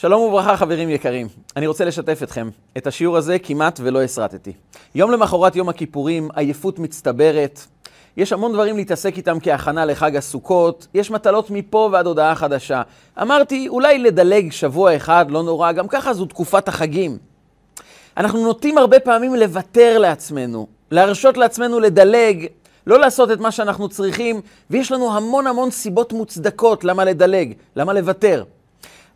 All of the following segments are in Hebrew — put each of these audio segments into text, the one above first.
שלום וברכה חברים יקרים, אני רוצה לשתף אתכם. את השיעור הזה כמעט ולא הסרטתי. יום למחרת יום הכיפורים, עייפות מצטברת. יש המון דברים להתעסק איתם כהכנה לחג הסוכות, יש מטלות מפה ועד הודעה חדשה. אמרתי, אולי לדלג שבוע אחד, לא נורא, גם ככה זו תקופת החגים. אנחנו נוטים הרבה פעמים לוותר לעצמנו, להרשות לעצמנו לדלג, לא לעשות את מה שאנחנו צריכים, ויש לנו המון המון סיבות מוצדקות למה לדלג, למה לוותר.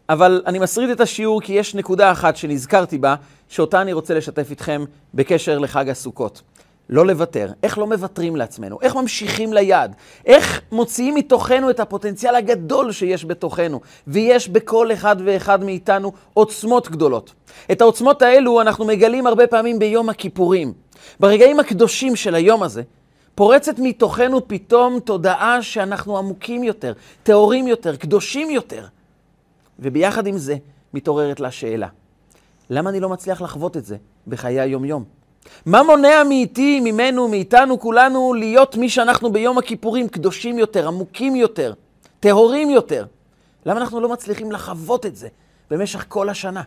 אבל אני מסריד את השיעור כי יש נקודה אחת שנזכרתי בה, שאותה אני רוצה לשתף איתכם בקשר לחג הסוכות. לא לוותר. איך לא מוותרים לעצמנו? איך ממשיכים ליעד? איך מוציאים מתוכנו את הפוטנציאל הגדול שיש בתוכנו? ויש בכל אחד ואחד מאיתנו עוצמות גדולות. את העוצמות האלו אנחנו מגלים הרבה פעמים ביום הכיפורים. ברגעים הקדושים של היום הזה, פורצת מתוכנו פתאום תודעה שאנחנו עמוקים יותר, טהורים יותר, קדושים יותר. וביחד עם זה מתעוררת לה שאלה, למה אני לא מצליח לחוות את זה בחיי היום-יום? מה מונע מאיתי, ממנו, מאיתנו, כולנו, להיות מי שאנחנו ביום הכיפורים, קדושים יותר, עמוקים יותר, טהורים יותר? למה אנחנו לא מצליחים לחוות את זה במשך כל השנה?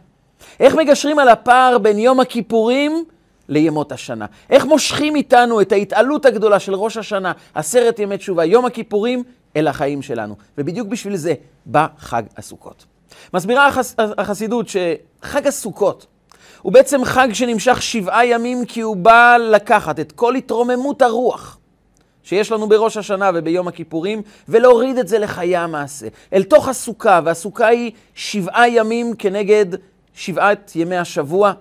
איך מגשרים על הפער בין יום הכיפורים לימות השנה? איך מושכים איתנו את ההתעלות הגדולה של ראש השנה, עשרת ימי תשובה, יום הכיפורים, אל החיים שלנו? ובדיוק בשביל זה בא חג הסוכות. מסבירה החס... החסידות שחג הסוכות הוא בעצם חג שנמשך שבעה ימים כי הוא בא לקחת את כל התרוממות הרוח שיש לנו בראש השנה וביום הכיפורים ולהוריד את זה לחיי המעשה, אל תוך הסוכה, והסוכה היא שבעה ימים כנגד שבעת ימי השבוע,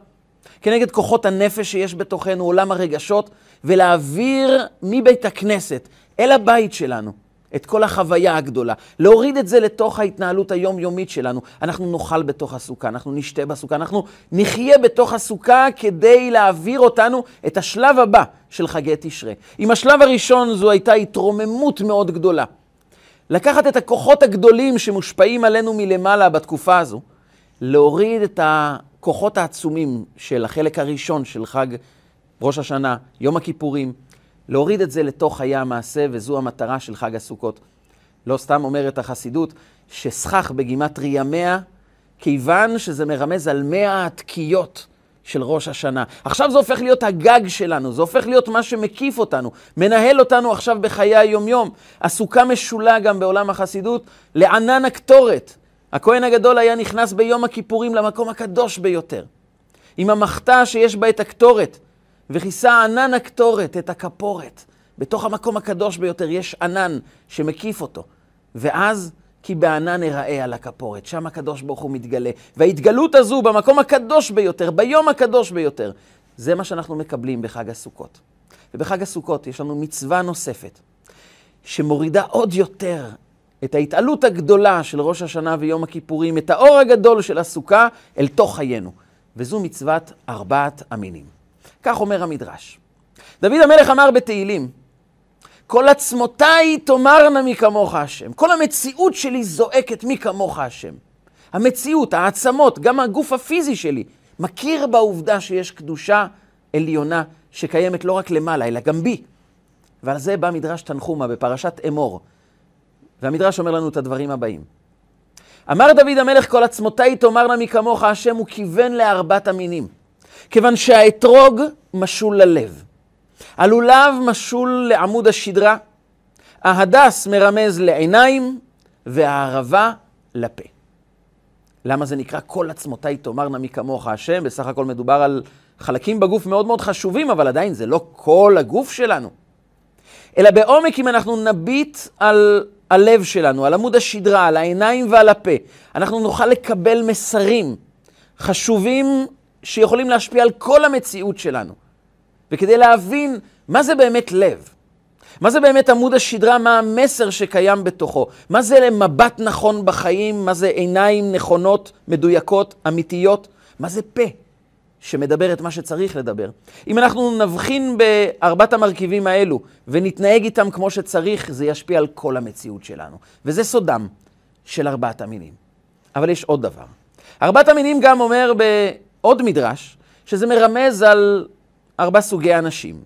כנגד כוחות הנפש שיש בתוכנו, עולם הרגשות, ולהעביר מבית הכנסת אל הבית שלנו. את כל החוויה הגדולה, להוריד את זה לתוך ההתנהלות היומיומית שלנו. אנחנו נאכל בתוך הסוכה, אנחנו נשתה בסוכה, אנחנו נחיה בתוך הסוכה כדי להעביר אותנו את השלב הבא של חגי תשרה. אם השלב הראשון זו הייתה התרוממות מאוד גדולה. לקחת את הכוחות הגדולים שמושפעים עלינו מלמעלה בתקופה הזו, להוריד את הכוחות העצומים של החלק הראשון של חג ראש השנה, יום הכיפורים, להוריד את זה לתוך חיי המעשה, וזו המטרה של חג הסוכות. לא סתם אומרת החסידות שסכך בגימטריה מאה, כיוון שזה מרמז על מאה התקיעות של ראש השנה. עכשיו זה הופך להיות הגג שלנו, זה הופך להיות מה שמקיף אותנו, מנהל אותנו עכשיו בחיי היומיום. הסוכה משולה גם בעולם החסידות לענן הקטורת. הכהן הגדול היה נכנס ביום הכיפורים למקום הקדוש ביותר. עם המחתה שיש בה את הקטורת. וכיסה ענן הקטורת את הכפורת. בתוך המקום הקדוש ביותר יש ענן שמקיף אותו. ואז כי בענן אראה על הכפורת, שם הקדוש ברוך הוא מתגלה. וההתגלות הזו במקום הקדוש ביותר, ביום הקדוש ביותר, זה מה שאנחנו מקבלים בחג הסוכות. ובחג הסוכות יש לנו מצווה נוספת, שמורידה עוד יותר את ההתעלות הגדולה של ראש השנה ויום הכיפורים, את האור הגדול של הסוכה, אל תוך חיינו. וזו מצוות ארבעת המינים. כך אומר המדרש. דוד המלך אמר בתהילים, כל עצמותיי תאמרנה מי כמוך השם. כל המציאות שלי זועקת מי כמוך השם. המציאות, העצמות, גם הגוף הפיזי שלי, מכיר בעובדה שיש קדושה עליונה שקיימת לא רק למעלה, אלא גם בי. ועל זה בא מדרש תנחומה בפרשת אמור. והמדרש אומר לנו את הדברים הבאים. אמר דוד המלך, כל עצמותיי תאמרנה מי כמוך השם, הוא כיוון לארבעת המינים. כיוון שהאתרוג משול ללב, הלולב משול לעמוד השדרה, ההדס מרמז לעיניים, והערבה לפה. למה זה נקרא כל עצמותיי תאמרנה מי כמוך השם? בסך הכל מדובר על חלקים בגוף מאוד מאוד חשובים, אבל עדיין זה לא כל הגוף שלנו. אלא בעומק, אם אנחנו נביט על הלב שלנו, על עמוד השדרה, על העיניים ועל הפה, אנחנו נוכל לקבל מסרים חשובים שיכולים להשפיע על כל המציאות שלנו. וכדי להבין מה זה באמת לב, מה זה באמת עמוד השדרה, מה המסר שקיים בתוכו, מה זה מבט נכון בחיים, מה זה עיניים נכונות, מדויקות, אמיתיות, מה זה פה שמדבר את מה שצריך לדבר. אם אנחנו נבחין בארבעת המרכיבים האלו ונתנהג איתם כמו שצריך, זה ישפיע על כל המציאות שלנו. וזה סודם של ארבעת המינים. אבל יש עוד דבר. ארבעת המינים גם אומר ב... עוד מדרש, שזה מרמז על ארבע סוגי אנשים.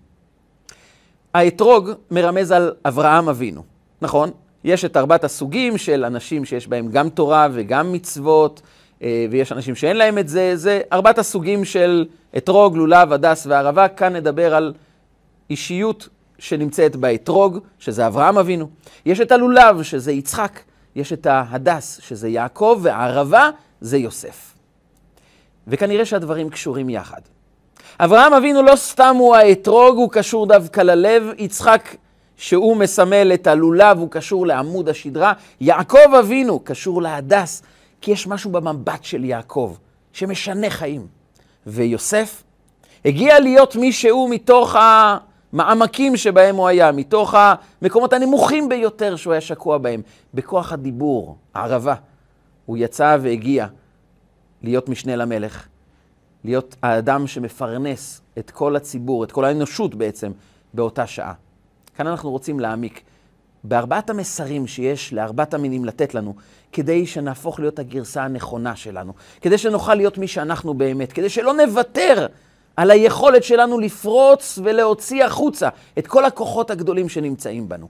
האתרוג מרמז על אברהם אבינו, נכון? יש את ארבעת הסוגים של אנשים שיש בהם גם תורה וגם מצוות, אה, ויש אנשים שאין להם את זה, זה ארבעת הסוגים של אתרוג, לולב, הדס וערבה. כאן נדבר על אישיות שנמצאת באתרוג, שזה אברהם אבינו. יש את הלולב, שזה יצחק. יש את ההדס, שזה יעקב, והערבה זה יוסף. וכנראה שהדברים קשורים יחד. אברהם אבינו לא סתם הוא האתרוג, הוא קשור דווקא ללב. יצחק, שהוא מסמל את הלולב, הוא קשור לעמוד השדרה. יעקב אבינו קשור להדס, כי יש משהו במבט של יעקב שמשנה חיים. ויוסף הגיע להיות מי שהוא מתוך המעמקים שבהם הוא היה, מתוך המקומות הנמוכים ביותר שהוא היה שקוע בהם, בכוח הדיבור, הערבה. הוא יצא והגיע להיות משנה למלך, להיות האדם שמפרנס את כל הציבור, את כל האנושות בעצם, באותה שעה. כאן אנחנו רוצים להעמיק בארבעת המסרים שיש לארבעת המינים לתת לנו, כדי שנהפוך להיות הגרסה הנכונה שלנו, כדי שנוכל להיות מי שאנחנו באמת, כדי שלא נוותר על היכולת שלנו לפרוץ ולהוציא החוצה את כל הכוחות הגדולים שנמצאים בנו.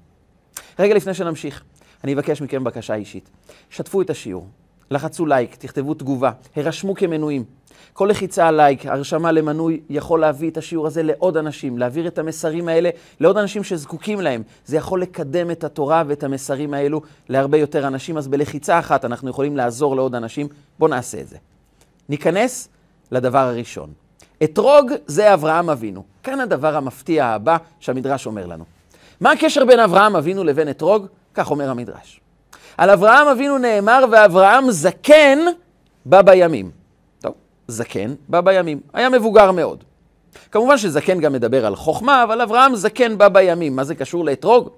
רגע לפני שנמשיך, אני אבקש מכם בקשה אישית. שתפו את השיעור, לחצו לייק, תכתבו תגובה, הרשמו כמנויים. כל לחיצה על לייק, הרשמה למנוי, יכול להביא את השיעור הזה לעוד אנשים, להעביר את המסרים האלה לעוד אנשים שזקוקים להם. זה יכול לקדם את התורה ואת המסרים האלו להרבה יותר אנשים, אז בלחיצה אחת אנחנו יכולים לעזור לעוד אנשים. בואו נעשה את זה. ניכנס לדבר הראשון. אתרוג זה אברהם אבינו. כאן הדבר המפתיע הבא שהמדרש אומר לנו. מה הקשר בין אברהם אבינו לבין אתרוג? כך אומר המדרש. על אברהם אבינו נאמר, ואברהם זקן בא בימים. טוב, זקן בא בימים. היה מבוגר מאוד. כמובן שזקן גם מדבר על חוכמה, אבל אברהם זקן בא בימים. מה זה קשור לאתרוג?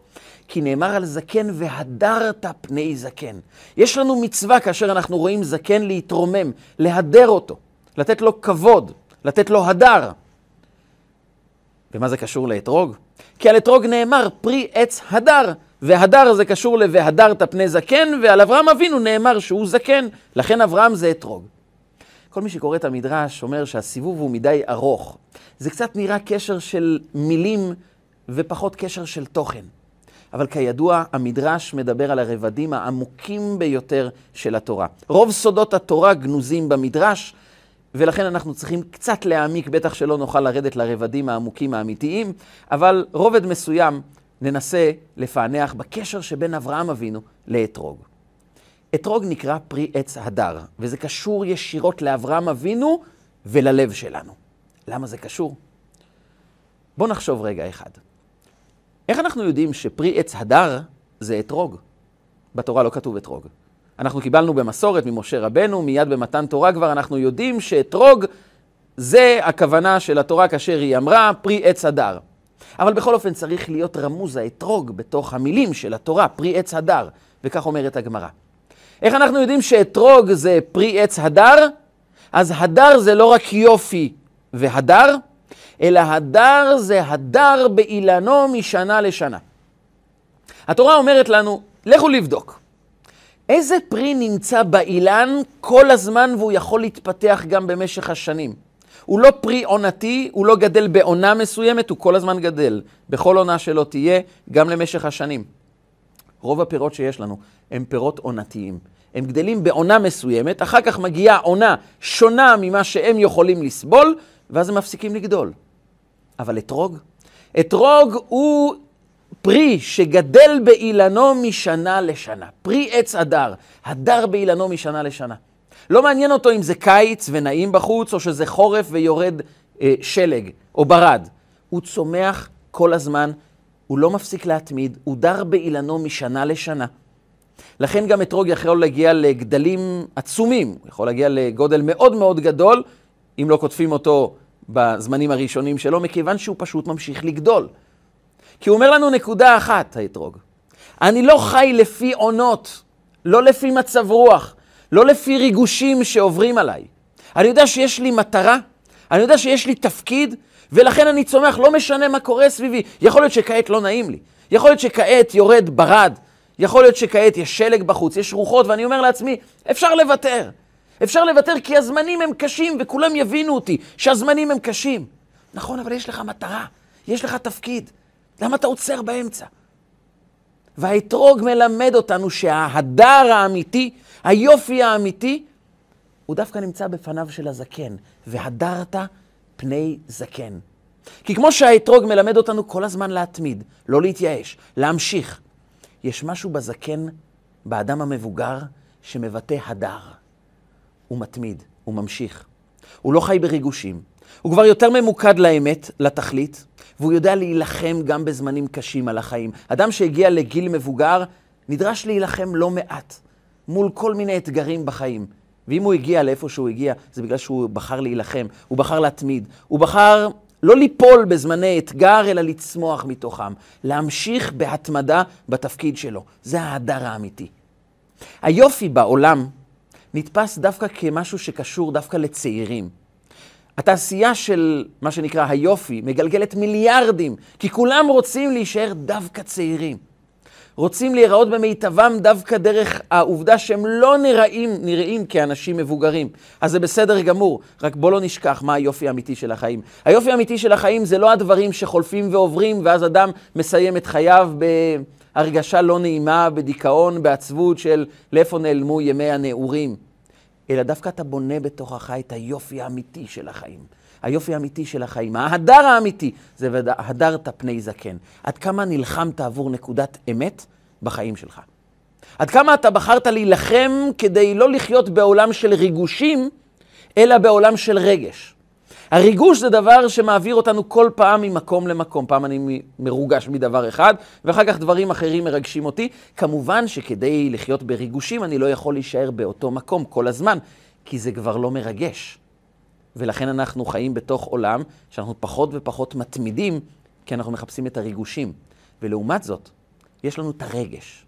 כי נאמר על זקן והדרת פני זקן. יש לנו מצווה כאשר אנחנו רואים זקן להתרומם, להדר אותו, לתת לו כבוד, לתת לו הדר. ומה זה קשור לאתרוג? כי על אתרוג נאמר פרי עץ הדר, והדר זה קשור ל"והדרת פני זקן", ועל אברהם אבינו נאמר שהוא זקן, לכן אברהם זה אתרוג. כל מי שקורא את המדרש אומר שהסיבוב הוא מדי ארוך. זה קצת נראה קשר של מילים ופחות קשר של תוכן. אבל כידוע, המדרש מדבר על הרבדים העמוקים ביותר של התורה. רוב סודות התורה גנוזים במדרש, ולכן אנחנו צריכים קצת להעמיק, בטח שלא נוכל לרדת לרבדים העמוקים האמיתיים, אבל רובד מסוים ננסה לפענח בקשר שבין אברהם אבינו לאתרוג. אתרוג נקרא פרי עץ הדר, וזה קשור ישירות לאברהם אבינו וללב שלנו. למה זה קשור? בואו נחשוב רגע אחד. איך אנחנו יודעים שפרי עץ הדר זה אתרוג? בתורה לא כתוב אתרוג. אנחנו קיבלנו במסורת ממשה רבנו, מיד במתן תורה כבר אנחנו יודעים שאתרוג זה הכוונה של התורה כאשר היא אמרה פרי עץ הדר. אבל בכל אופן צריך להיות רמוז האתרוג בתוך המילים של התורה, פרי עץ הדר, וכך אומרת הגמרא. איך אנחנו יודעים שאתרוג זה פרי עץ הדר? אז הדר זה לא רק יופי והדר, אלא הדר זה הדר באילנו משנה לשנה. התורה אומרת לנו, לכו לבדוק. איזה פרי נמצא באילן כל הזמן והוא יכול להתפתח גם במשך השנים? הוא לא פרי עונתי, הוא לא גדל בעונה מסוימת, הוא כל הזמן גדל. בכל עונה שלא תהיה, גם למשך השנים. רוב הפירות שיש לנו הם פירות עונתיים. הם גדלים בעונה מסוימת, אחר כך מגיעה עונה שונה ממה שהם יכולים לסבול, ואז הם מפסיקים לגדול. אבל אתרוג? אתרוג הוא פרי שגדל באילנו משנה לשנה. פרי עץ הדר, הדר באילנו משנה לשנה. לא מעניין אותו אם זה קיץ ונעים בחוץ, או שזה חורף ויורד אה, שלג או ברד. הוא צומח כל הזמן, הוא לא מפסיק להתמיד, הוא דר באילנו משנה לשנה. לכן גם אתרוג יכול להגיע לגדלים עצומים, הוא יכול להגיע לגודל מאוד מאוד גדול, אם לא קוטפים אותו בזמנים הראשונים שלו, מכיוון שהוא פשוט ממשיך לגדול. כי הוא אומר לנו נקודה אחת, האתרוג. אני לא חי לפי עונות, לא לפי מצב רוח. לא לפי ריגושים שעוברים עליי. אני יודע שיש לי מטרה, אני יודע שיש לי תפקיד, ולכן אני צומח, לא משנה מה קורה סביבי. יכול להיות שכעת לא נעים לי, יכול להיות שכעת יורד ברד, יכול להיות שכעת יש שלג בחוץ, יש רוחות, ואני אומר לעצמי, אפשר לוותר. אפשר לוותר כי הזמנים הם קשים, וכולם יבינו אותי שהזמנים הם קשים. נכון, אבל יש לך מטרה, יש לך תפקיד. למה אתה עוצר באמצע? והאתרוג מלמד אותנו שההדר האמיתי היופי האמיתי הוא דווקא נמצא בפניו של הזקן, והדרת פני זקן. כי כמו שהאתרוג מלמד אותנו כל הזמן להתמיד, לא להתייאש, להמשיך, יש משהו בזקן, באדם המבוגר, שמבטא הדר. הוא מתמיד, הוא ממשיך. הוא לא חי בריגושים. הוא כבר יותר ממוקד לאמת, לתכלית, והוא יודע להילחם גם בזמנים קשים על החיים. אדם שהגיע לגיל מבוגר, נדרש להילחם לא מעט מול כל מיני אתגרים בחיים. ואם הוא הגיע לאיפה שהוא הגיע, זה בגלל שהוא בחר להילחם, הוא בחר להתמיד, הוא בחר לא ליפול בזמני אתגר, אלא לצמוח מתוכם. להמשיך בהתמדה בתפקיד שלו. זה ההדר האמיתי. היופי בעולם נתפס דווקא כמשהו שקשור דווקא לצעירים. התעשייה של מה שנקרא היופי מגלגלת מיליארדים, כי כולם רוצים להישאר דווקא צעירים. רוצים להיראות במיטבם דווקא דרך העובדה שהם לא נראים, נראים כאנשים מבוגרים. אז זה בסדר גמור, רק בוא לא נשכח מה היופי האמיתי של החיים. היופי האמיתי של החיים זה לא הדברים שחולפים ועוברים, ואז אדם מסיים את חייו בהרגשה לא נעימה, בדיכאון, בעצבות של לאיפה נעלמו ימי הנעורים. אלא דווקא אתה בונה בתוכך את היופי האמיתי של החיים. היופי האמיתי של החיים, ההדר האמיתי, זה והדרת פני זקן. עד כמה נלחמת עבור נקודת אמת בחיים שלך. עד כמה אתה בחרת להילחם כדי לא לחיות בעולם של ריגושים, אלא בעולם של רגש. הריגוש זה דבר שמעביר אותנו כל פעם ממקום למקום. פעם אני מרוגש מדבר אחד, ואחר כך דברים אחרים מרגשים אותי. כמובן שכדי לחיות בריגושים אני לא יכול להישאר באותו מקום כל הזמן, כי זה כבר לא מרגש. ולכן אנחנו חיים בתוך עולם שאנחנו פחות ופחות מתמידים, כי אנחנו מחפשים את הריגושים. ולעומת זאת, יש לנו את הרגש.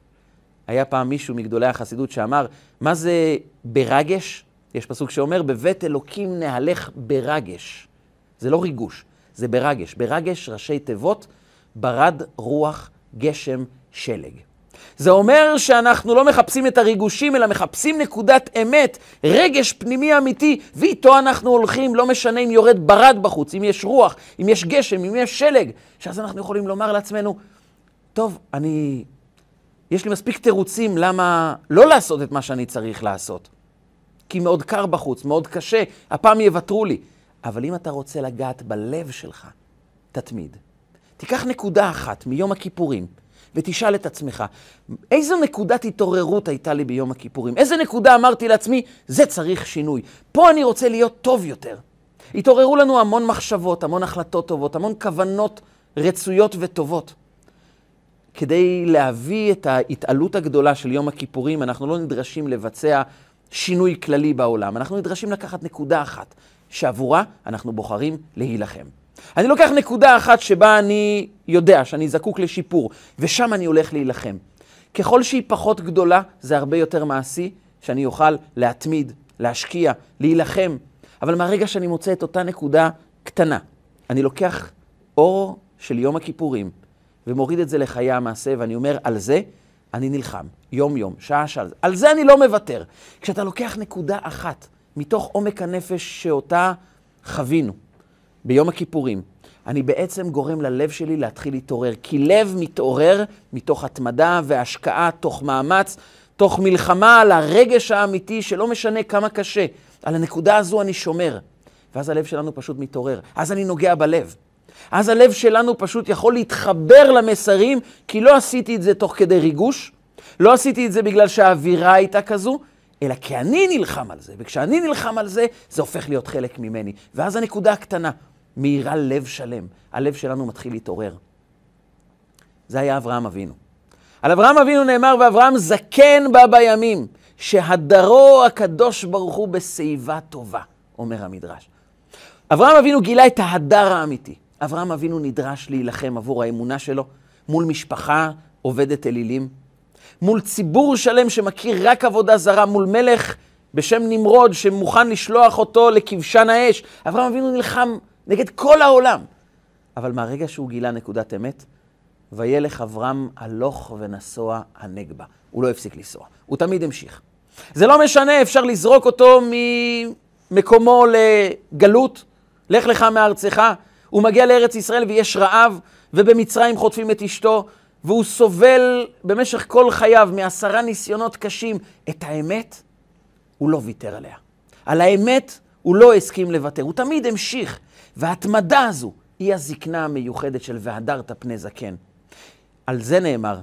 היה פעם מישהו מגדולי החסידות שאמר, מה זה ברגש? יש פסוק שאומר, בבית אלוקים נהלך ברגש. זה לא ריגוש, זה ברגש. ברגש ראשי תיבות, ברד רוח גשם שלג. זה אומר שאנחנו לא מחפשים את הריגושים, אלא מחפשים נקודת אמת, רגש פנימי אמיתי, ואיתו אנחנו הולכים, לא משנה אם יורד ברד בחוץ, אם יש רוח, אם יש גשם, אם יש שלג, שאז אנחנו יכולים לומר לעצמנו, טוב, אני... יש לי מספיק תירוצים למה לא לעשות את מה שאני צריך לעשות. כי מאוד קר בחוץ, מאוד קשה, הפעם יוותרו לי. אבל אם אתה רוצה לגעת בלב שלך, תתמיד. תיקח נקודה אחת מיום הכיפורים, ותשאל את עצמך, איזו נקודת התעוררות הייתה לי ביום הכיפורים? איזה נקודה אמרתי לעצמי, זה צריך שינוי. פה אני רוצה להיות טוב יותר. התעוררו לנו המון מחשבות, המון החלטות טובות, המון כוונות רצויות וטובות. כדי להביא את ההתעלות הגדולה של יום הכיפורים, אנחנו לא נדרשים לבצע שינוי כללי בעולם. אנחנו נדרשים לקחת נקודה אחת, שעבורה אנחנו בוחרים להילחם. אני לוקח נקודה אחת שבה אני יודע שאני זקוק לשיפור, ושם אני הולך להילחם. ככל שהיא פחות גדולה, זה הרבה יותר מעשי, שאני אוכל להתמיד, להשקיע, להילחם. אבל מהרגע שאני מוצא את אותה נקודה קטנה, אני לוקח אור של יום הכיפורים ומוריד את זה לחיי המעשה, ואני אומר, על זה אני נלחם, יום-יום, שעה-שעה. על זה אני לא מוותר. כשאתה לוקח נקודה אחת מתוך עומק הנפש שאותה חווינו, ביום הכיפורים, אני בעצם גורם ללב שלי להתחיל להתעורר. כי לב מתעורר מתוך התמדה והשקעה, תוך מאמץ, תוך מלחמה על הרגש האמיתי שלא משנה כמה קשה. על הנקודה הזו אני שומר. ואז הלב שלנו פשוט מתעורר. אז אני נוגע בלב. אז הלב שלנו פשוט יכול להתחבר למסרים, כי לא עשיתי את זה תוך כדי ריגוש, לא עשיתי את זה בגלל שהאווירה הייתה כזו, אלא כי אני נלחם על זה. וכשאני נלחם על זה, זה הופך להיות חלק ממני. ואז הנקודה הקטנה, מאירה לב שלם. הלב שלנו מתחיל להתעורר. זה היה אברהם אבינו. על אברהם אבינו נאמר, ואברהם זקן בה בימים, שהדרו הקדוש ברוך הוא בשיבה טובה, אומר המדרש. אברהם אבינו גילה את ההדר האמיתי. אברהם אבינו נדרש להילחם עבור האמונה שלו מול משפחה עובדת אלילים, מול ציבור שלם שמכיר רק עבודה זרה, מול מלך בשם נמרוד שמוכן לשלוח אותו לכבשן האש. אברהם אבינו נלחם נגד כל העולם. אבל מהרגע שהוא גילה נקודת אמת, וילך אברהם הלוך ונסוע הנגבה. הוא לא הפסיק לנסוע, הוא תמיד המשיך. זה לא משנה, אפשר לזרוק אותו ממקומו לגלות, לך לך מארצך. הוא מגיע לארץ ישראל ויש רעב, ובמצרים חוטפים את אשתו, והוא סובל במשך כל חייו מעשרה ניסיונות קשים. את האמת, הוא לא ויתר עליה. על האמת הוא לא הסכים לוותר, הוא תמיד המשיך. וההתמדה הזו היא הזקנה המיוחדת של והדרת פני זקן. על זה נאמר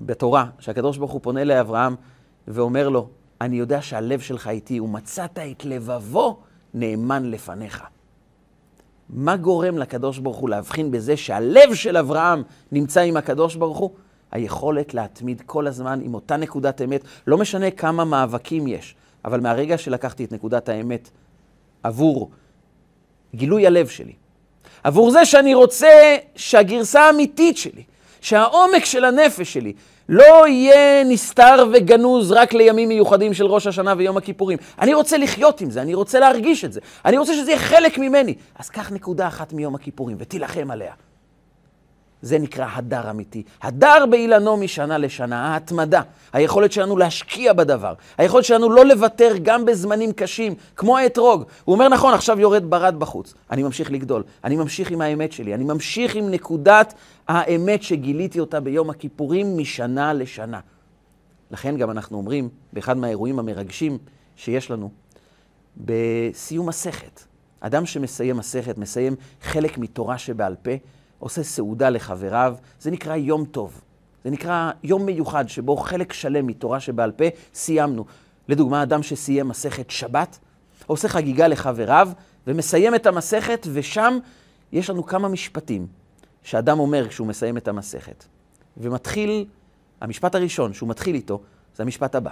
בתורה, שהקדוש ברוך הוא פונה לאברהם ואומר לו, אני יודע שהלב שלך איתי, ומצאת את לבבו נאמן לפניך. מה גורם לקדוש ברוך הוא להבחין בזה שהלב של אברהם נמצא עם הקדוש ברוך הוא? היכולת להתמיד כל הזמן עם אותה נקודת אמת, לא משנה כמה מאבקים יש, אבל מהרגע שלקחתי את נקודת האמת עבור גילוי הלב שלי, עבור זה שאני רוצה שהגרסה האמיתית שלי, שהעומק של הנפש שלי לא יהיה נסתר וגנוז רק לימים מיוחדים של ראש השנה ויום הכיפורים. אני רוצה לחיות עם זה, אני רוצה להרגיש את זה, אני רוצה שזה יהיה חלק ממני. אז קח נקודה אחת מיום הכיפורים ותילחם עליה. זה נקרא הדר אמיתי. הדר באילנו משנה לשנה, ההתמדה, היכולת שלנו להשקיע בדבר, היכולת שלנו לא לוותר גם בזמנים קשים, כמו האתרוג. הוא אומר, נכון, עכשיו יורד ברד בחוץ, אני ממשיך לגדול, אני ממשיך עם האמת שלי, אני ממשיך עם נקודת האמת שגיליתי אותה ביום הכיפורים משנה לשנה. לכן גם אנחנו אומרים, באחד מהאירועים המרגשים שיש לנו, בסיום מסכת, אדם שמסיים מסכת, מסיים חלק מתורה שבעל פה, עושה סעודה לחבריו, זה נקרא יום טוב. זה נקרא יום מיוחד שבו חלק שלם מתורה שבעל פה סיימנו. לדוגמה, אדם שסיים מסכת שבת, עושה חגיגה לחבריו ומסיים את המסכת, ושם יש לנו כמה משפטים שאדם אומר כשהוא מסיים את המסכת. ומתחיל, המשפט הראשון שהוא מתחיל איתו, זה המשפט הבא.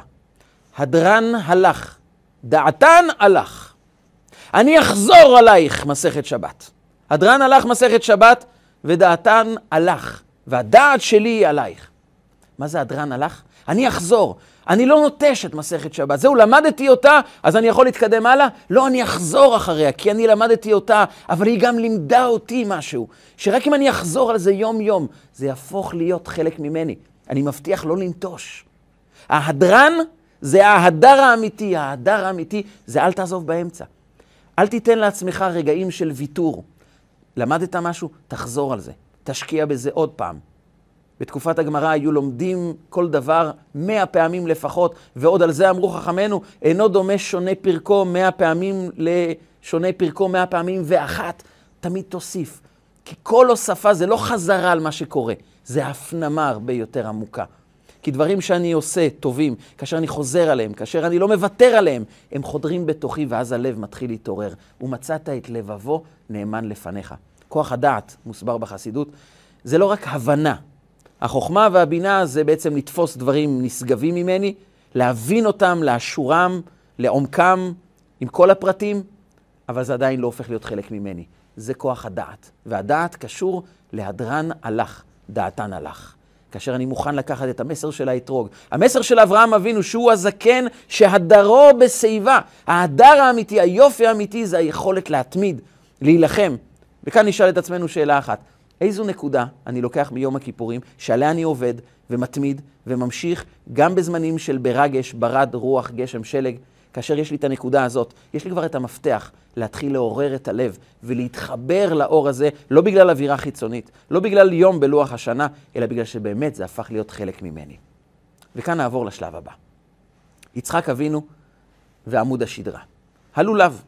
הדרן הלך, דעתן הלך. אני אחזור עלייך מסכת שבת. הדרן הלך מסכת שבת, ודעתן הלך, והדעת שלי היא עלייך. מה זה הדרן הלך? אני אחזור. אני לא נוטש את מסכת שבת. זהו, למדתי אותה, אז אני יכול להתקדם הלאה? לא, אני אחזור אחריה, כי אני למדתי אותה, אבל היא גם לימדה אותי משהו, שרק אם אני אחזור על זה יום-יום, זה יהפוך להיות חלק ממני. אני מבטיח לא לנטוש. ההדרן זה ההדר האמיתי, ההדר האמיתי זה אל תעזוב באמצע. אל תיתן לעצמך רגעים של ויתור. למדת משהו? תחזור על זה. תשקיע בזה עוד פעם. בתקופת הגמרא היו לומדים כל דבר מאה פעמים לפחות, ועוד על זה אמרו חכמינו, אינו דומה שונה פרקו מאה פעמים לשונה פרקו מאה פעמים ואחת. תמיד תוסיף. כי כל הוספה זה לא חזרה על מה שקורה, זה הפנמה הרבה יותר עמוקה. כי דברים שאני עושה טובים, כאשר אני חוזר עליהם, כאשר אני לא מוותר עליהם, הם חודרים בתוכי ואז הלב מתחיל להתעורר. ומצאת את לבבו נאמן לפניך. כוח הדעת, מוסבר בחסידות, זה לא רק הבנה. החוכמה והבינה זה בעצם לתפוס דברים נשגבים ממני, להבין אותם, לאשורם, לעומקם, עם כל הפרטים, אבל זה עדיין לא הופך להיות חלק ממני. זה כוח הדעת. והדעת קשור להדרן הלך, דעתן הלך. כאשר אני מוכן לקחת את המסר של האתרוג. המסר של אברהם אבינו, שהוא הזקן שהדרו בשיבה. ההדר האמיתי, היופי האמיתי, זה היכולת להתמיד, להילחם. וכאן נשאל את עצמנו שאלה אחת, איזו נקודה אני לוקח מיום הכיפורים, שעליה אני עובד ומתמיד וממשיך גם בזמנים של ברגש, ברד, רוח, גשם, שלג, כאשר יש לי את הנקודה הזאת, יש לי כבר את המפתח להתחיל לעורר את הלב ולהתחבר לאור הזה, לא בגלל אווירה חיצונית, לא בגלל יום בלוח השנה, אלא בגלל שבאמת זה הפך להיות חלק ממני. וכאן נעבור לשלב הבא. יצחק אבינו ועמוד השדרה. הלולב.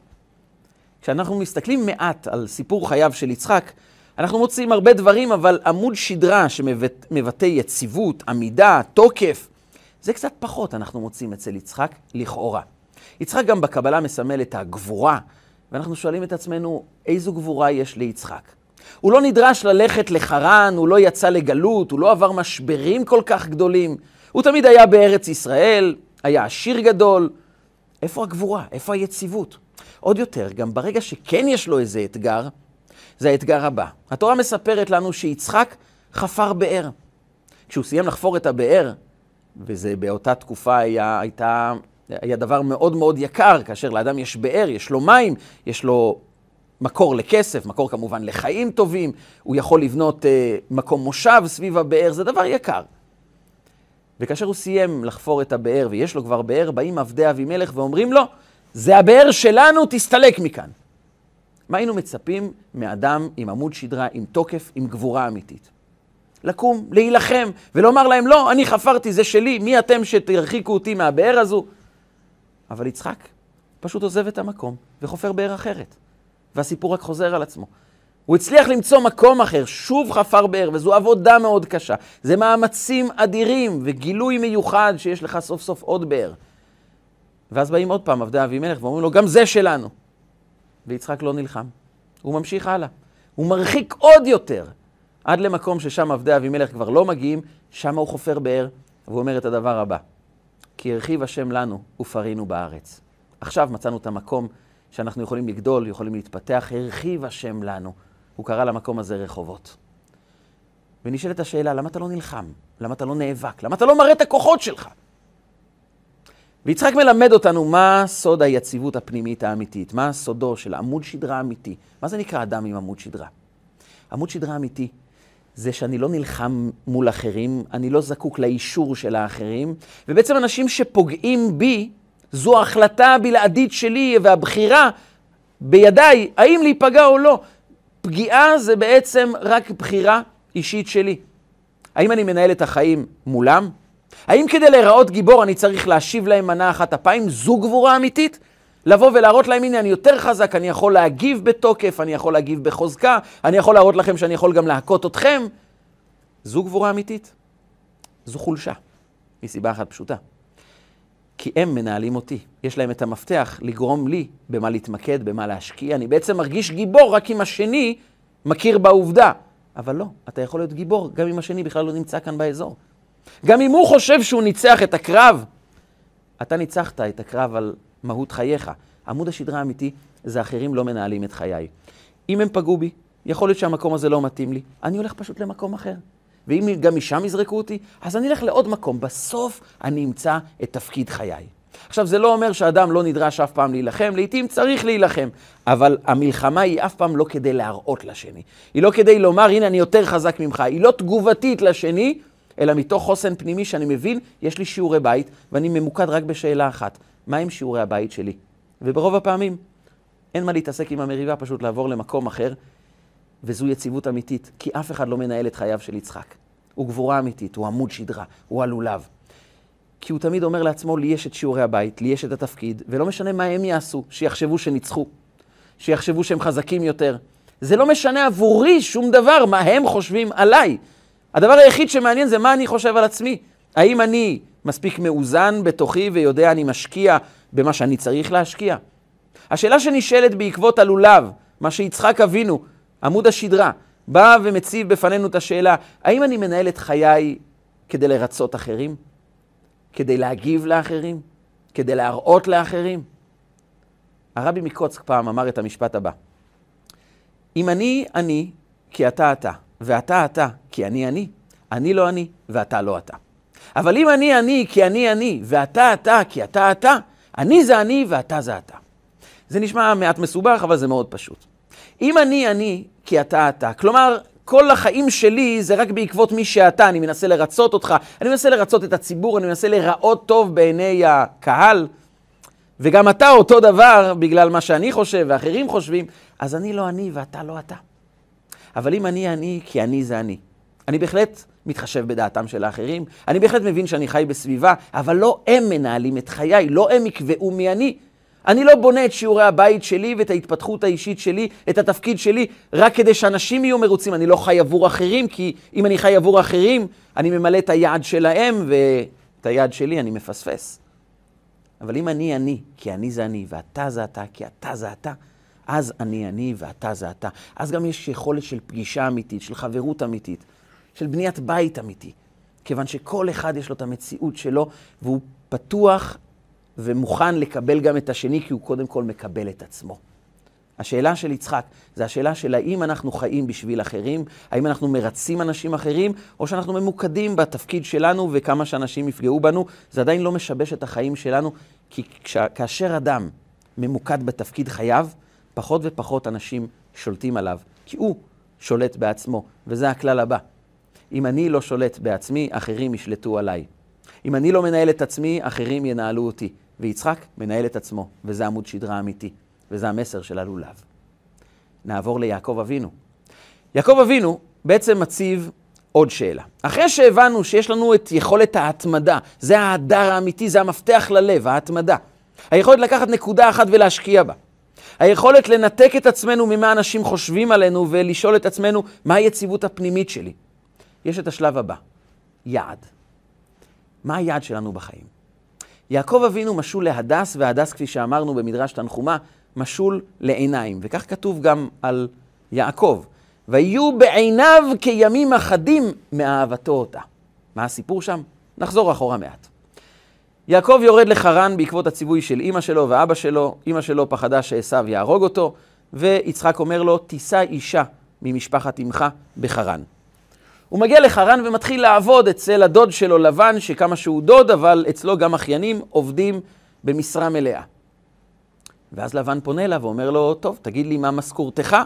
כשאנחנו מסתכלים מעט על סיפור חייו של יצחק, אנחנו מוצאים הרבה דברים, אבל עמוד שדרה שמבטא יציבות, עמידה, תוקף, זה קצת פחות אנחנו מוצאים אצל יצחק, לכאורה. יצחק גם בקבלה מסמל את הגבורה, ואנחנו שואלים את עצמנו, איזו גבורה יש ליצחק? הוא לא נדרש ללכת לחרן, הוא לא יצא לגלות, הוא לא עבר משברים כל כך גדולים. הוא תמיד היה בארץ ישראל, היה עשיר גדול. איפה הגבורה? איפה היציבות? עוד יותר, גם ברגע שכן יש לו איזה אתגר, זה האתגר הבא. התורה מספרת לנו שיצחק חפר באר. כשהוא סיים לחפור את הבאר, וזה באותה תקופה היה, הייתה היה דבר מאוד מאוד יקר, כאשר לאדם יש באר, יש לו מים, יש לו מקור לכסף, מקור כמובן לחיים טובים, הוא יכול לבנות אה, מקום מושב סביב הבאר, זה דבר יקר. וכאשר הוא סיים לחפור את הבאר, ויש לו כבר באר, באים עבדי אבימלך ואומרים לו, זה הבאר שלנו, תסתלק מכאן. מה היינו מצפים מאדם עם עמוד שדרה, עם תוקף, עם גבורה אמיתית? לקום, להילחם, ולומר להם, לא, אני חפרתי, זה שלי, מי אתם שתרחיקו אותי מהבאר הזו? אבל יצחק פשוט עוזב את המקום וחופר באר אחרת. והסיפור רק חוזר על עצמו. הוא הצליח למצוא מקום אחר, שוב חפר באר, וזו עבודה מאוד קשה. זה מאמצים אדירים וגילוי מיוחד שיש לך סוף סוף עוד באר. ואז באים עוד פעם עבדי אבימלך ואומרים לו, גם זה שלנו. ויצחק לא נלחם. הוא ממשיך הלאה. הוא מרחיק עוד יותר, עד למקום ששם עבדי אבימלך כבר לא מגיעים, שם הוא חופר באר, והוא אומר את הדבר הבא: כי הרחיב השם לנו ופרינו בארץ. עכשיו מצאנו את המקום שאנחנו יכולים לגדול, יכולים להתפתח, הרחיב השם לנו. הוא קרא למקום הזה רחובות. ונשאלת השאלה, למה אתה לא נלחם? למה אתה לא נאבק? למה אתה לא מראה את הכוחות שלך? ויצחק מלמד אותנו מה סוד היציבות הפנימית האמיתית, מה סודו של עמוד שדרה אמיתי. מה זה נקרא אדם עם עמוד שדרה? עמוד שדרה אמיתי זה שאני לא נלחם מול אחרים, אני לא זקוק לאישור של האחרים, ובעצם אנשים שפוגעים בי, זו ההחלטה הבלעדית שלי והבחירה בידיי, האם להיפגע או לא. פגיעה זה בעצם רק בחירה אישית שלי. האם אני מנהל את החיים מולם? האם כדי להיראות גיבור אני צריך להשיב להם מנה אחת אפיים? זו גבורה אמיתית? לבוא ולהראות להם, הנה, אני יותר חזק, אני יכול להגיב בתוקף, אני יכול להגיב בחוזקה, אני יכול להראות לכם שאני יכול גם להכות אתכם. זו גבורה אמיתית. זו חולשה, מסיבה אחת פשוטה. כי הם מנהלים אותי. יש להם את המפתח לגרום לי במה להתמקד, במה להשקיע. אני בעצם מרגיש גיבור רק אם השני מכיר בעובדה. אבל לא, אתה יכול להיות גיבור גם אם השני בכלל לא נמצא כאן באזור. גם אם הוא חושב שהוא ניצח את הקרב, אתה ניצחת את הקרב על מהות חייך. עמוד השדרה האמיתי זה אחרים לא מנהלים את חיי. אם הם פגעו בי, יכול להיות שהמקום הזה לא מתאים לי, אני הולך פשוט למקום אחר. ואם גם משם יזרקו אותי, אז אני אלך לעוד מקום. בסוף אני אמצא את תפקיד חיי. עכשיו, זה לא אומר שאדם לא נדרש אף פעם להילחם, לעתים צריך להילחם, אבל המלחמה היא אף פעם לא כדי להראות לשני. היא לא כדי לומר, הנה, אני יותר חזק ממך. היא לא תגובתית לשני, אלא מתוך חוסן פנימי שאני מבין, יש לי שיעורי בית, ואני ממוקד רק בשאלה אחת, מה עם שיעורי הבית שלי? וברוב הפעמים אין מה להתעסק עם המריבה, פשוט לעבור למקום אחר, וזו יציבות אמיתית, כי אף אחד לא מנהל את חייו של יצחק. הוא גבורה אמיתית, הוא עמוד שדרה, הוא הלולב. כי הוא תמיד אומר לעצמו, לי יש את שיעורי הבית, לי יש את התפקיד, ולא משנה מה הם יעשו, שיחשבו שניצחו, שיחשבו שהם חזקים יותר. זה לא משנה עבורי שום דבר מה הם חושבים עליי. הדבר היחיד שמעניין זה מה אני חושב על עצמי. האם אני מספיק מאוזן בתוכי ויודע אני משקיע במה שאני צריך להשקיע? השאלה שנשאלת בעקבות הלולב, מה שיצחק אבינו, עמוד השדרה, בא ומציב בפנינו את השאלה, האם אני מנהל את חיי כדי לרצות אחרים? כדי להגיב לאחרים? כדי להראות לאחרים? הרבי מקוצק פעם אמר את המשפט הבא: אם אני אני, כי אתה אתה, ואתה אתה, כי אני אני, אני לא אני, ואתה לא אתה. אבל אם אני אני, כי אני אני, ואתה אתה, כי אתה אתה, אני זה אני ואתה זה אתה. זה נשמע מעט מסובך, אבל זה מאוד פשוט. אם אני אני, כי אתה אתה, כלומר, כל החיים שלי זה רק בעקבות מי שאתה, אני מנסה לרצות אותך, אני מנסה לרצות את הציבור, אני מנסה להיראות טוב בעיני הקהל, וגם אתה אותו דבר בגלל מה שאני חושב ואחרים חושבים, אז אני לא אני ואתה לא אתה. אבל אם אני אני, כי אני זה אני. אני בהחלט מתחשב בדעתם של האחרים, אני בהחלט מבין שאני חי בסביבה, אבל לא הם מנהלים את חיי, לא הם יקבעו מי אני. אני לא בונה את שיעורי הבית שלי ואת ההתפתחות האישית שלי, את התפקיד שלי, רק כדי שאנשים יהיו מרוצים. אני לא חי עבור אחרים, כי אם אני חי עבור אחרים, אני ממלא את היעד שלהם, ואת היעד שלי אני מפספס. אבל אם אני אני, כי אני זה אני, ואתה זה אתה, כי אתה זה אתה, אז אני אני ואתה זה אתה. אז גם יש יכולת של פגישה אמיתית, של חברות אמיתית, של בניית בית אמיתי. כיוון שכל אחד יש לו את המציאות שלו, והוא פתוח ומוכן לקבל גם את השני, כי הוא קודם כל מקבל את עצמו. השאלה של יצחק זה השאלה של האם אנחנו חיים בשביל אחרים, האם אנחנו מרצים אנשים אחרים, או שאנחנו ממוקדים בתפקיד שלנו וכמה שאנשים יפגעו בנו, זה עדיין לא משבש את החיים שלנו, כי כאשר אדם ממוקד בתפקיד חייו, פחות ופחות אנשים שולטים עליו, כי הוא שולט בעצמו, וזה הכלל הבא. אם אני לא שולט בעצמי, אחרים ישלטו עליי. אם אני לא מנהל את עצמי, אחרים ינהלו אותי. ויצחק מנהל את עצמו, וזה עמוד שדרה אמיתי, וזה המסר של הלולב. נעבור ליעקב אבינו. יעקב אבינו בעצם מציב עוד שאלה. אחרי שהבנו שיש לנו את יכולת ההתמדה, זה ההדר האמיתי, זה המפתח ללב, ההתמדה. היכולת לקחת נקודה אחת ולהשקיע בה. היכולת לנתק את עצמנו ממה אנשים חושבים עלינו ולשאול את עצמנו, מה היציבות הפנימית שלי? יש את השלב הבא, יעד. מה היעד שלנו בחיים? יעקב אבינו משול להדס, והדס, כפי שאמרנו במדרש תנחומה, משול לעיניים. וכך כתוב גם על יעקב. ויהיו בעיניו כימים אחדים מאהבתו אותה. מה הסיפור שם? נחזור אחורה מעט. יעקב יורד לחרן בעקבות הציווי של אימא שלו ואבא שלו. אימא שלו פחדה שעשו יהרוג אותו, ויצחק אומר לו, תישא אישה ממשפחת אמך בחרן. הוא מגיע לחרן ומתחיל לעבוד אצל הדוד שלו לבן, שכמה שהוא דוד, אבל אצלו גם אחיינים עובדים במשרה מלאה. ואז לבן פונה אליו ואומר לו, טוב, תגיד לי מה משכורתך.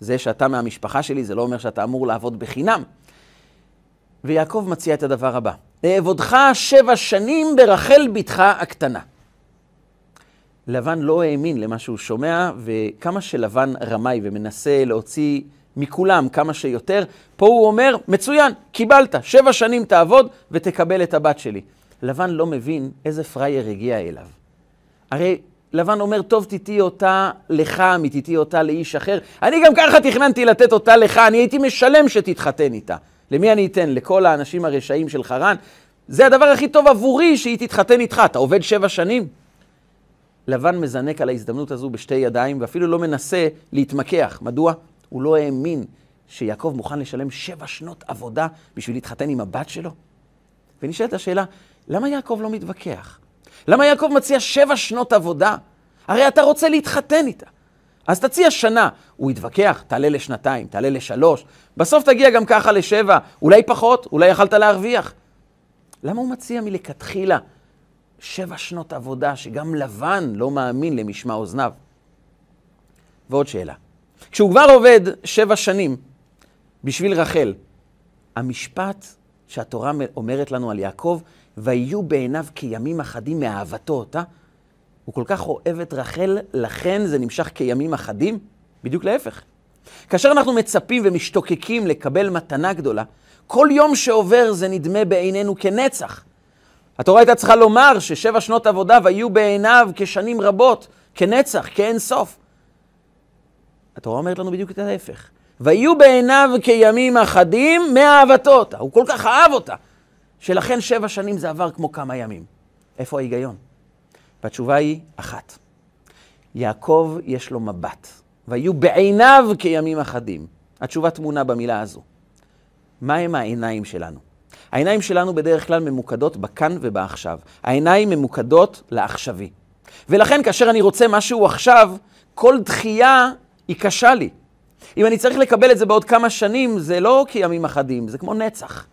זה שאתה מהמשפחה שלי, זה לא אומר שאתה אמור לעבוד בחינם. ויעקב מציע את הדבר הבא, אעבודך שבע שנים ברחל בתך הקטנה. לבן לא האמין למה שהוא שומע, וכמה שלבן רמאי ומנסה להוציא מכולם כמה שיותר, פה הוא אומר, מצוין, קיבלת, שבע שנים תעבוד ותקבל את הבת שלי. לבן לא מבין איזה פראייר הגיע אליו. הרי לבן אומר, טוב, תיתי אותה לך, מתיתי אותה לאיש אחר. אני גם ככה תכננתי לתת אותה לך, אני הייתי משלם שתתחתן איתה. למי אני אתן? לכל האנשים הרשעים של חרן? זה הדבר הכי טוב עבורי שהיא תתחתן איתך. אתה עובד שבע שנים? לבן מזנק על ההזדמנות הזו בשתי ידיים, ואפילו לא מנסה להתמקח. מדוע? הוא לא האמין שיעקב מוכן לשלם שבע שנות עבודה בשביל להתחתן עם הבת שלו? ונשאלת השאלה, למה יעקב לא מתווכח? למה יעקב מציע שבע שנות עבודה? הרי אתה רוצה להתחתן איתה. אז תציע שנה. הוא יתווכח, תעלה לשנתיים, תעלה לשלוש, בסוף תגיע גם ככה לשבע, אולי פחות, אולי יכלת להרוויח. למה הוא מציע מלכתחילה שבע שנות עבודה שגם לבן לא מאמין למשמע אוזניו? ועוד שאלה, כשהוא כבר עובד שבע שנים בשביל רחל, המשפט שהתורה אומרת לנו על יעקב, ויהיו בעיניו כימים אחדים מאהבתו אותה, הוא כל כך אוהב את רחל, לכן זה נמשך כימים אחדים? בדיוק להפך. כאשר אנחנו מצפים ומשתוקקים לקבל מתנה גדולה, כל יום שעובר זה נדמה בעינינו כנצח. התורה הייתה צריכה לומר ששבע שנות עבודה ויהיו בעיניו כשנים רבות, כנצח, כאין סוף. התורה אומרת לנו בדיוק את ההפך. ויהיו בעיניו כימים אחדים מאהבתו אותה. הוא כל כך אהב אותה, שלכן שבע שנים זה עבר כמו כמה ימים. איפה ההיגיון? והתשובה היא אחת. יעקב יש לו מבט, ויהיו בעיניו כימים אחדים. התשובה טמונה במילה הזו. מהם העיניים שלנו? העיניים שלנו בדרך כלל ממוקדות בכאן ובעכשיו. העיניים ממוקדות לעכשווי. ולכן כאשר אני רוצה משהו עכשיו, כל דחייה היא קשה לי. אם אני צריך לקבל את זה בעוד כמה שנים, זה לא כימים אחדים, זה כמו נצח.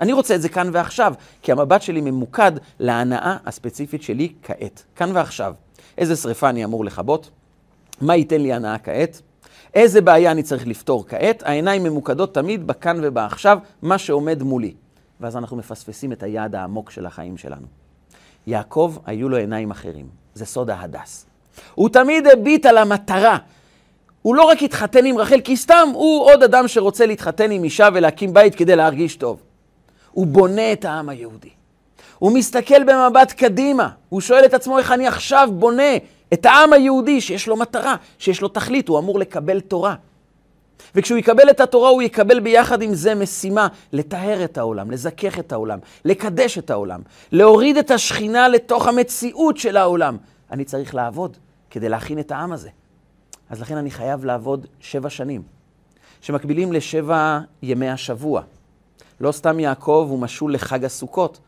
אני רוצה את זה כאן ועכשיו, כי המבט שלי ממוקד להנאה הספציפית שלי כעת, כאן ועכשיו. איזה שריפה אני אמור לכבות? מה ייתן לי הנאה כעת? איזה בעיה אני צריך לפתור כעת? העיניים ממוקדות תמיד בכאן ובעכשיו, מה שעומד מולי. ואז אנחנו מפספסים את היעד העמוק של החיים שלנו. יעקב, היו לו עיניים אחרים. זה סוד ההדס. הוא תמיד הביט על המטרה. הוא לא רק התחתן עם רחל, כי סתם הוא עוד אדם שרוצה להתחתן עם אישה ולהקים בית כדי להרגיש טוב. הוא בונה את העם היהודי. הוא מסתכל במבט קדימה, הוא שואל את עצמו איך אני עכשיו בונה את העם היהודי שיש לו מטרה, שיש לו תכלית, הוא אמור לקבל תורה. וכשהוא יקבל את התורה, הוא יקבל ביחד עם זה משימה לטהר את העולם, לזכך את העולם, לקדש את העולם, להוריד את השכינה לתוך המציאות של העולם. אני צריך לעבוד כדי להכין את העם הזה. אז לכן אני חייב לעבוד שבע שנים, שמקבילים לשבע ימי השבוע. לא סתם יעקב הוא משול לחג הסוכות.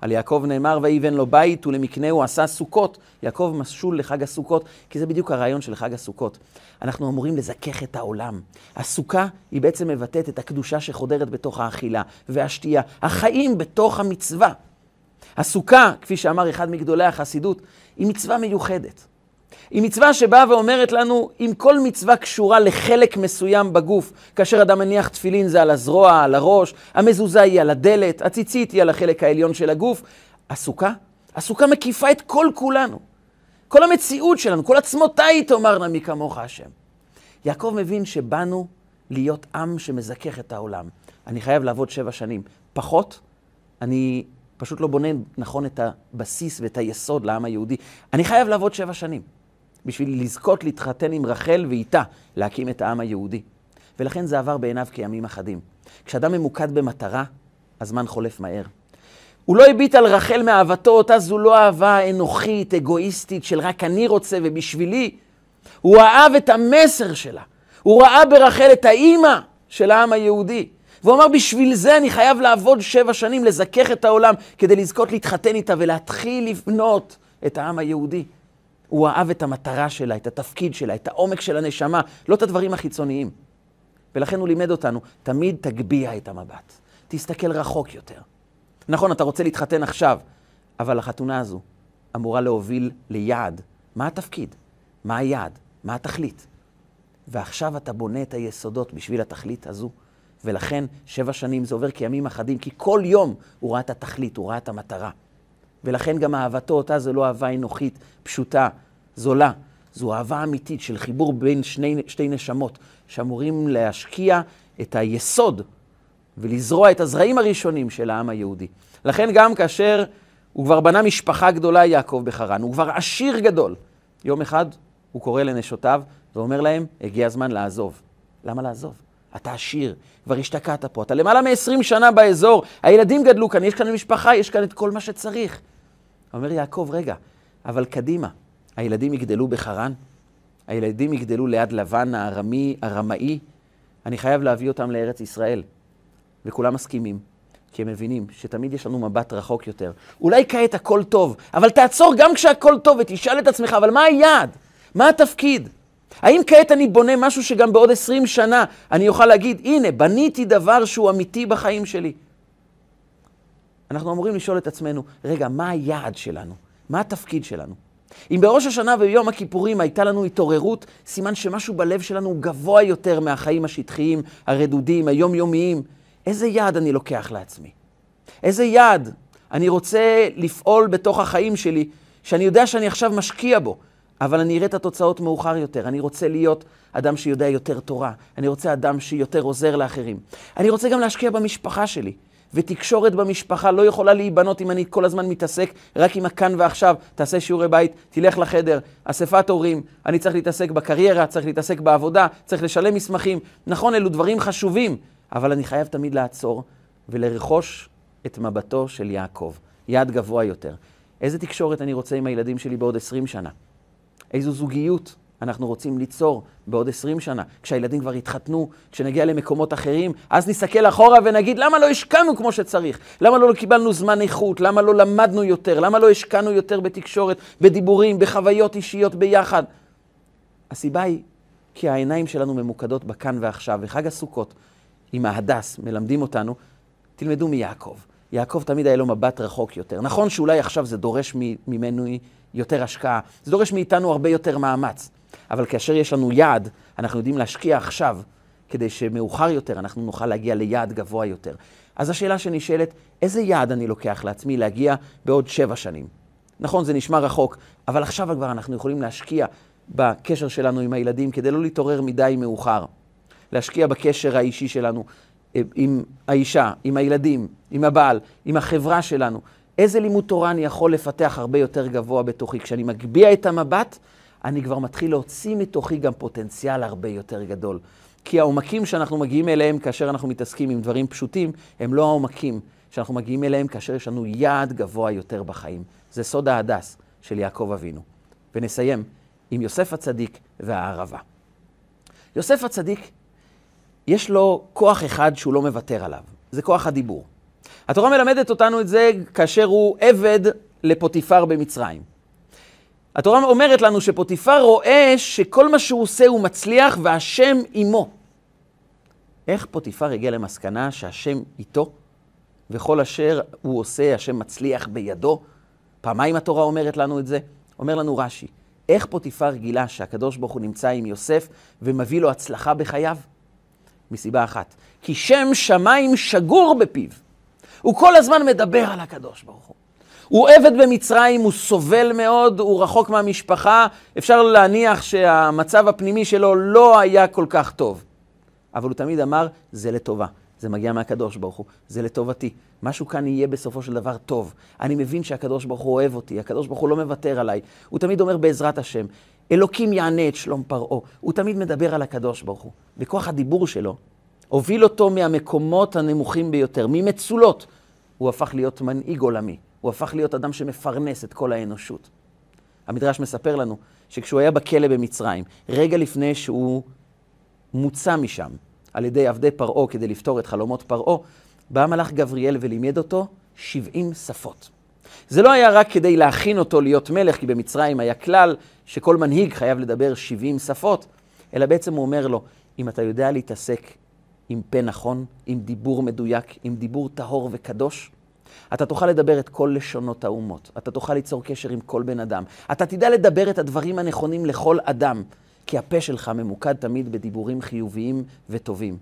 על יעקב נאמר, ויבן לו בית ולמקנהו עשה סוכות. יעקב משול לחג הסוכות, כי זה בדיוק הרעיון של חג הסוכות. אנחנו אמורים לזכך את העולם. הסוכה היא בעצם מבטאת את הקדושה שחודרת בתוך האכילה והשתייה, החיים בתוך המצווה. הסוכה, כפי שאמר אחד מגדולי החסידות, היא מצווה מיוחדת. היא מצווה שבאה ואומרת לנו, אם כל מצווה קשורה לחלק מסוים בגוף, כאשר אדם מניח תפילין זה על הזרוע, על הראש, המזוזה היא על הדלת, הציצית היא על החלק העליון של הגוף, הסוכה, הסוכה מקיפה את כל כולנו. כל המציאות שלנו, כל עצמותיי תאמרנה מי כמוך השם. יעקב מבין שבאנו להיות עם שמזכך את העולם. אני חייב לעבוד שבע שנים. פחות, אני פשוט לא בונה נכון את הבסיס ואת היסוד לעם היהודי. אני חייב לעבוד שבע שנים בשביל לזכות להתחתן עם רחל ואיתה להקים את העם היהודי. ולכן זה עבר בעיניו כימים אחדים. כשאדם ממוקד במטרה, הזמן חולף מהר. הוא לא הביט על רחל מאהבתו, אותה זו לא אהבה אנוכית, אגואיסטית, של רק אני רוצה ובשבילי. הוא אהב את המסר שלה. הוא ראה ברחל את האימא של העם היהודי. והוא אמר, בשביל זה אני חייב לעבוד שבע שנים, לזכך את העולם, כדי לזכות להתחתן איתה ולהתחיל לבנות את העם היהודי. הוא אהב את המטרה שלה, את התפקיד שלה, את העומק של הנשמה, לא את הדברים החיצוניים. ולכן הוא לימד אותנו, תמיד תגביה את המבט. תסתכל רחוק יותר. נכון, אתה רוצה להתחתן עכשיו, אבל החתונה הזו אמורה להוביל ליעד. מה התפקיד? מה היעד? מה התכלית? ועכשיו אתה בונה את היסודות בשביל התכלית הזו. ולכן שבע שנים זה עובר כימים אחדים, כי כל יום הוא ראה את התכלית, הוא ראה את המטרה. ולכן גם אהבתו אותה זו לא אהבה אנוכית, פשוטה, זולה. זו אהבה אמיתית של חיבור בין שני, שתי נשמות, שאמורים להשקיע את היסוד ולזרוע את הזרעים הראשונים של העם היהודי. לכן גם כאשר הוא כבר בנה משפחה גדולה, יעקב בחרן, הוא כבר עשיר גדול. יום אחד הוא קורא לנשותיו ואומר להם, הגיע הזמן לעזוב. למה לעזוב? אתה עשיר, כבר השתקעת פה, אתה למעלה מ-20 שנה באזור, הילדים גדלו כאן, יש כאן משפחה, יש כאן את כל מה שצריך. אומר יעקב, רגע, אבל קדימה, הילדים יגדלו בחרן, הילדים יגדלו ליד לבן הארמי, הרמאי, אני חייב להביא אותם לארץ ישראל. וכולם מסכימים, כי הם מבינים שתמיד יש לנו מבט רחוק יותר. אולי כעת הכל טוב, אבל תעצור גם כשהכל טוב ותשאל את עצמך, אבל מה היעד? מה התפקיד? האם כעת אני בונה משהו שגם בעוד 20 שנה אני אוכל להגיד, הנה, בניתי דבר שהוא אמיתי בחיים שלי? אנחנו אמורים לשאול את עצמנו, רגע, מה היעד שלנו? מה התפקיד שלנו? אם בראש השנה וביום הכיפורים הייתה לנו התעוררות, סימן שמשהו בלב שלנו הוא גבוה יותר מהחיים השטחיים, הרדודים, היומיומיים. איזה יעד אני לוקח לעצמי? איזה יעד אני רוצה לפעול בתוך החיים שלי, שאני יודע שאני עכשיו משקיע בו, אבל אני אראה את התוצאות מאוחר יותר. אני רוצה להיות אדם שיודע יותר תורה. אני רוצה אדם שיותר עוזר לאחרים. אני רוצה גם להשקיע במשפחה שלי. ותקשורת במשפחה לא יכולה להיבנות אם אני כל הזמן מתעסק רק עם הכאן ועכשיו. תעשה שיעורי בית, תלך לחדר, אספת הורים, אני צריך להתעסק בקריירה, צריך להתעסק בעבודה, צריך לשלם מסמכים. נכון, אלו דברים חשובים, אבל אני חייב תמיד לעצור ולרכוש את מבטו של יעקב, יעד גבוה יותר. איזה תקשורת אני רוצה עם הילדים שלי בעוד 20 שנה? איזו זוגיות אנחנו רוצים ליצור בעוד 20 שנה, כשהילדים כבר יתחתנו, כשנגיע למקומות אחרים, אז נסתכל אחורה ונגיד, למה לא השקענו כמו שצריך? למה לא קיבלנו זמן איכות? למה לא למדנו יותר? למה לא השקענו יותר בתקשורת, בדיבורים, בחוויות אישיות ביחד? הסיבה היא כי העיניים שלנו ממוקדות בכאן ועכשיו, וחג הסוכות עם ההדס מלמדים אותנו, תלמדו מיעקב. יעקב תמיד היה לו מבט רחוק יותר. נכון שאולי עכשיו זה דורש ממנו יותר השקעה, זה דורש מאיתנו הרבה יותר מאמץ. אבל כאשר יש לנו יעד, אנחנו יודעים להשקיע עכשיו, כדי שמאוחר יותר אנחנו נוכל להגיע ליעד גבוה יותר. אז השאלה שנשאלת, איזה יעד אני לוקח לעצמי להגיע בעוד שבע שנים? נכון, זה נשמע רחוק, אבל עכשיו כבר אנחנו יכולים להשקיע בקשר שלנו עם הילדים כדי לא להתעורר מדי מאוחר. להשקיע בקשר האישי שלנו עם האישה, עם הילדים, עם הבעל, עם החברה שלנו. איזה לימוד תורה אני יכול לפתח הרבה יותר גבוה בתוכי? כשאני מגביה את המבט, אני כבר מתחיל להוציא מתוכי גם פוטנציאל הרבה יותר גדול. כי העומקים שאנחנו מגיעים אליהם כאשר אנחנו מתעסקים עם דברים פשוטים, הם לא העומקים שאנחנו מגיעים אליהם כאשר יש לנו יעד גבוה יותר בחיים. זה סוד ההדס של יעקב אבינו. ונסיים עם יוסף הצדיק והערבה. יוסף הצדיק, יש לו כוח אחד שהוא לא מוותר עליו, זה כוח הדיבור. התורה מלמדת אותנו את זה כאשר הוא עבד לפוטיפר במצרים. התורה אומרת לנו שפוטיפר רואה שכל מה שהוא עושה הוא מצליח והשם עמו. איך פוטיפר הגיע למסקנה שהשם איתו, וכל אשר הוא עושה, השם מצליח בידו? פעמיים התורה אומרת לנו את זה. אומר לנו רש"י, איך פוטיפר גילה שהקדוש ברוך הוא נמצא עם יוסף ומביא לו הצלחה בחייו? מסיבה אחת, כי שם שמיים שגור בפיו. הוא כל הזמן מדבר על הקדוש ברוך הוא. הוא עבד במצרים, הוא סובל מאוד, הוא רחוק מהמשפחה, אפשר להניח שהמצב הפנימי שלו לא היה כל כך טוב. אבל הוא תמיד אמר, זה לטובה, זה מגיע מהקדוש ברוך הוא, זה לטובתי. משהו כאן יהיה בסופו של דבר טוב. אני מבין שהקדוש ברוך הוא אוהב אותי, הקדוש ברוך הוא לא מוותר עליי. הוא תמיד אומר בעזרת השם, אלוקים יענה את שלום פרעה. הוא תמיד מדבר על הקדוש ברוך הוא. בכוח הדיבור שלו, הוביל אותו מהמקומות הנמוכים ביותר, ממצולות. הוא הפך להיות מנהיג עולמי. הוא הפך להיות אדם שמפרנס את כל האנושות. המדרש מספר לנו שכשהוא היה בכלא במצרים, רגע לפני שהוא מוצא משם על ידי עבדי פרעה כדי לפתור את חלומות פרעה, בא המלאך גבריאל ולימד אותו 70 שפות. זה לא היה רק כדי להכין אותו להיות מלך, כי במצרים היה כלל שכל מנהיג חייב לדבר 70 שפות, אלא בעצם הוא אומר לו, אם אתה יודע להתעסק עם פה נכון, עם דיבור מדויק, עם דיבור טהור וקדוש, אתה תוכל לדבר את כל לשונות האומות. אתה תוכל ליצור קשר עם כל בן אדם. אתה תדע לדבר את הדברים הנכונים לכל אדם, כי הפה שלך ממוקד תמיד בדיבורים חיוביים וטובים.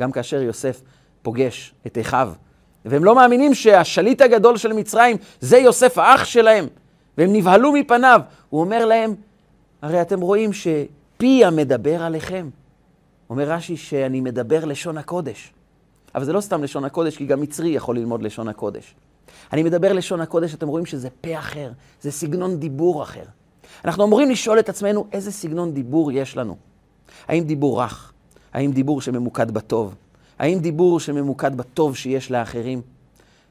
גם כאשר יוסף פוגש את אחיו, והם לא מאמינים שהשליט הגדול של מצרים זה יוסף האח שלהם, והם נבהלו מפניו. הוא אומר להם, הרי אתם רואים שפי המדבר עליכם. אומר רש"י שאני מדבר לשון הקודש. אבל זה לא סתם לשון הקודש, כי גם מצרי יכול ללמוד לשון הקודש. אני מדבר לשון הקודש, אתם רואים שזה פה אחר, זה סגנון דיבור אחר. אנחנו אמורים לשאול את עצמנו איזה סגנון דיבור יש לנו. האם דיבור רך? האם דיבור שממוקד בטוב? האם דיבור שממוקד בטוב שיש לאחרים?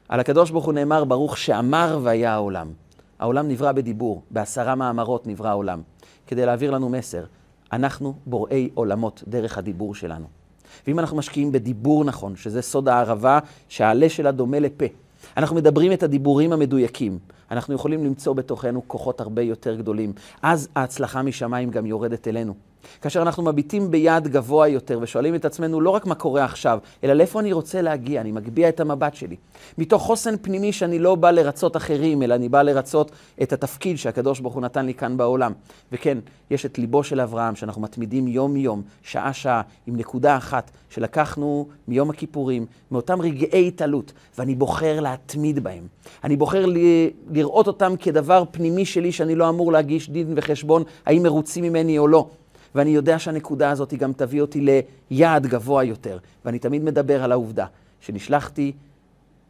על הקדוש ברוך הוא נאמר, ברוך שאמר והיה העולם. העולם נברא בדיבור, בעשרה מאמרות נברא העולם, כדי להעביר לנו מסר. אנחנו בוראי עולמות דרך הדיבור שלנו. ואם אנחנו משקיעים בדיבור נכון, שזה סוד הערבה, שהעלה שלה דומה לפה, אנחנו מדברים את הדיבורים המדויקים, אנחנו יכולים למצוא בתוכנו כוחות הרבה יותר גדולים. אז ההצלחה משמיים גם יורדת אלינו. כאשר אנחנו מביטים ביעד גבוה יותר ושואלים את עצמנו לא רק מה קורה עכשיו, אלא לאיפה אני רוצה להגיע, אני מגביה את המבט שלי. מתוך חוסן פנימי שאני לא בא לרצות אחרים, אלא אני בא לרצות את התפקיד שהקדוש ברוך הוא נתן לי כאן בעולם. וכן, יש את ליבו של אברהם, שאנחנו מתמידים יום-יום, שעה-שעה, עם נקודה אחת שלקחנו מיום הכיפורים, מאותם רגעי התעלות, ואני בוחר להתמיד בהם. אני בוחר ל... לראות אותם כדבר פנימי שלי שאני לא אמור להגיש דין וחשבון, האם מרוצים ממני או לא. ואני יודע שהנקודה הזאת גם תביא אותי ליעד גבוה יותר. ואני תמיד מדבר על העובדה שנשלחתי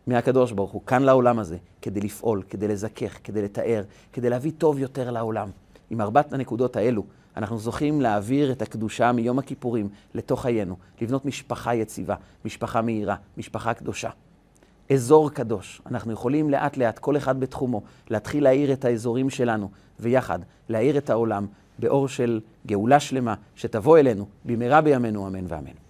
מהקדוש ברוך הוא כאן לעולם הזה כדי לפעול, כדי לזכך, כדי לתאר, כדי להביא טוב יותר לעולם. עם ארבעת הנקודות האלו, אנחנו זוכים להעביר את הקדושה מיום הכיפורים לתוך חיינו, לבנות משפחה יציבה, משפחה מהירה, משפחה קדושה. אזור קדוש. אנחנו יכולים לאט לאט, כל אחד בתחומו, להתחיל להאיר את האזורים שלנו, ויחד להאיר את העולם באור של גאולה שלמה שתבוא אלינו במהרה בימינו, אמן ואמן.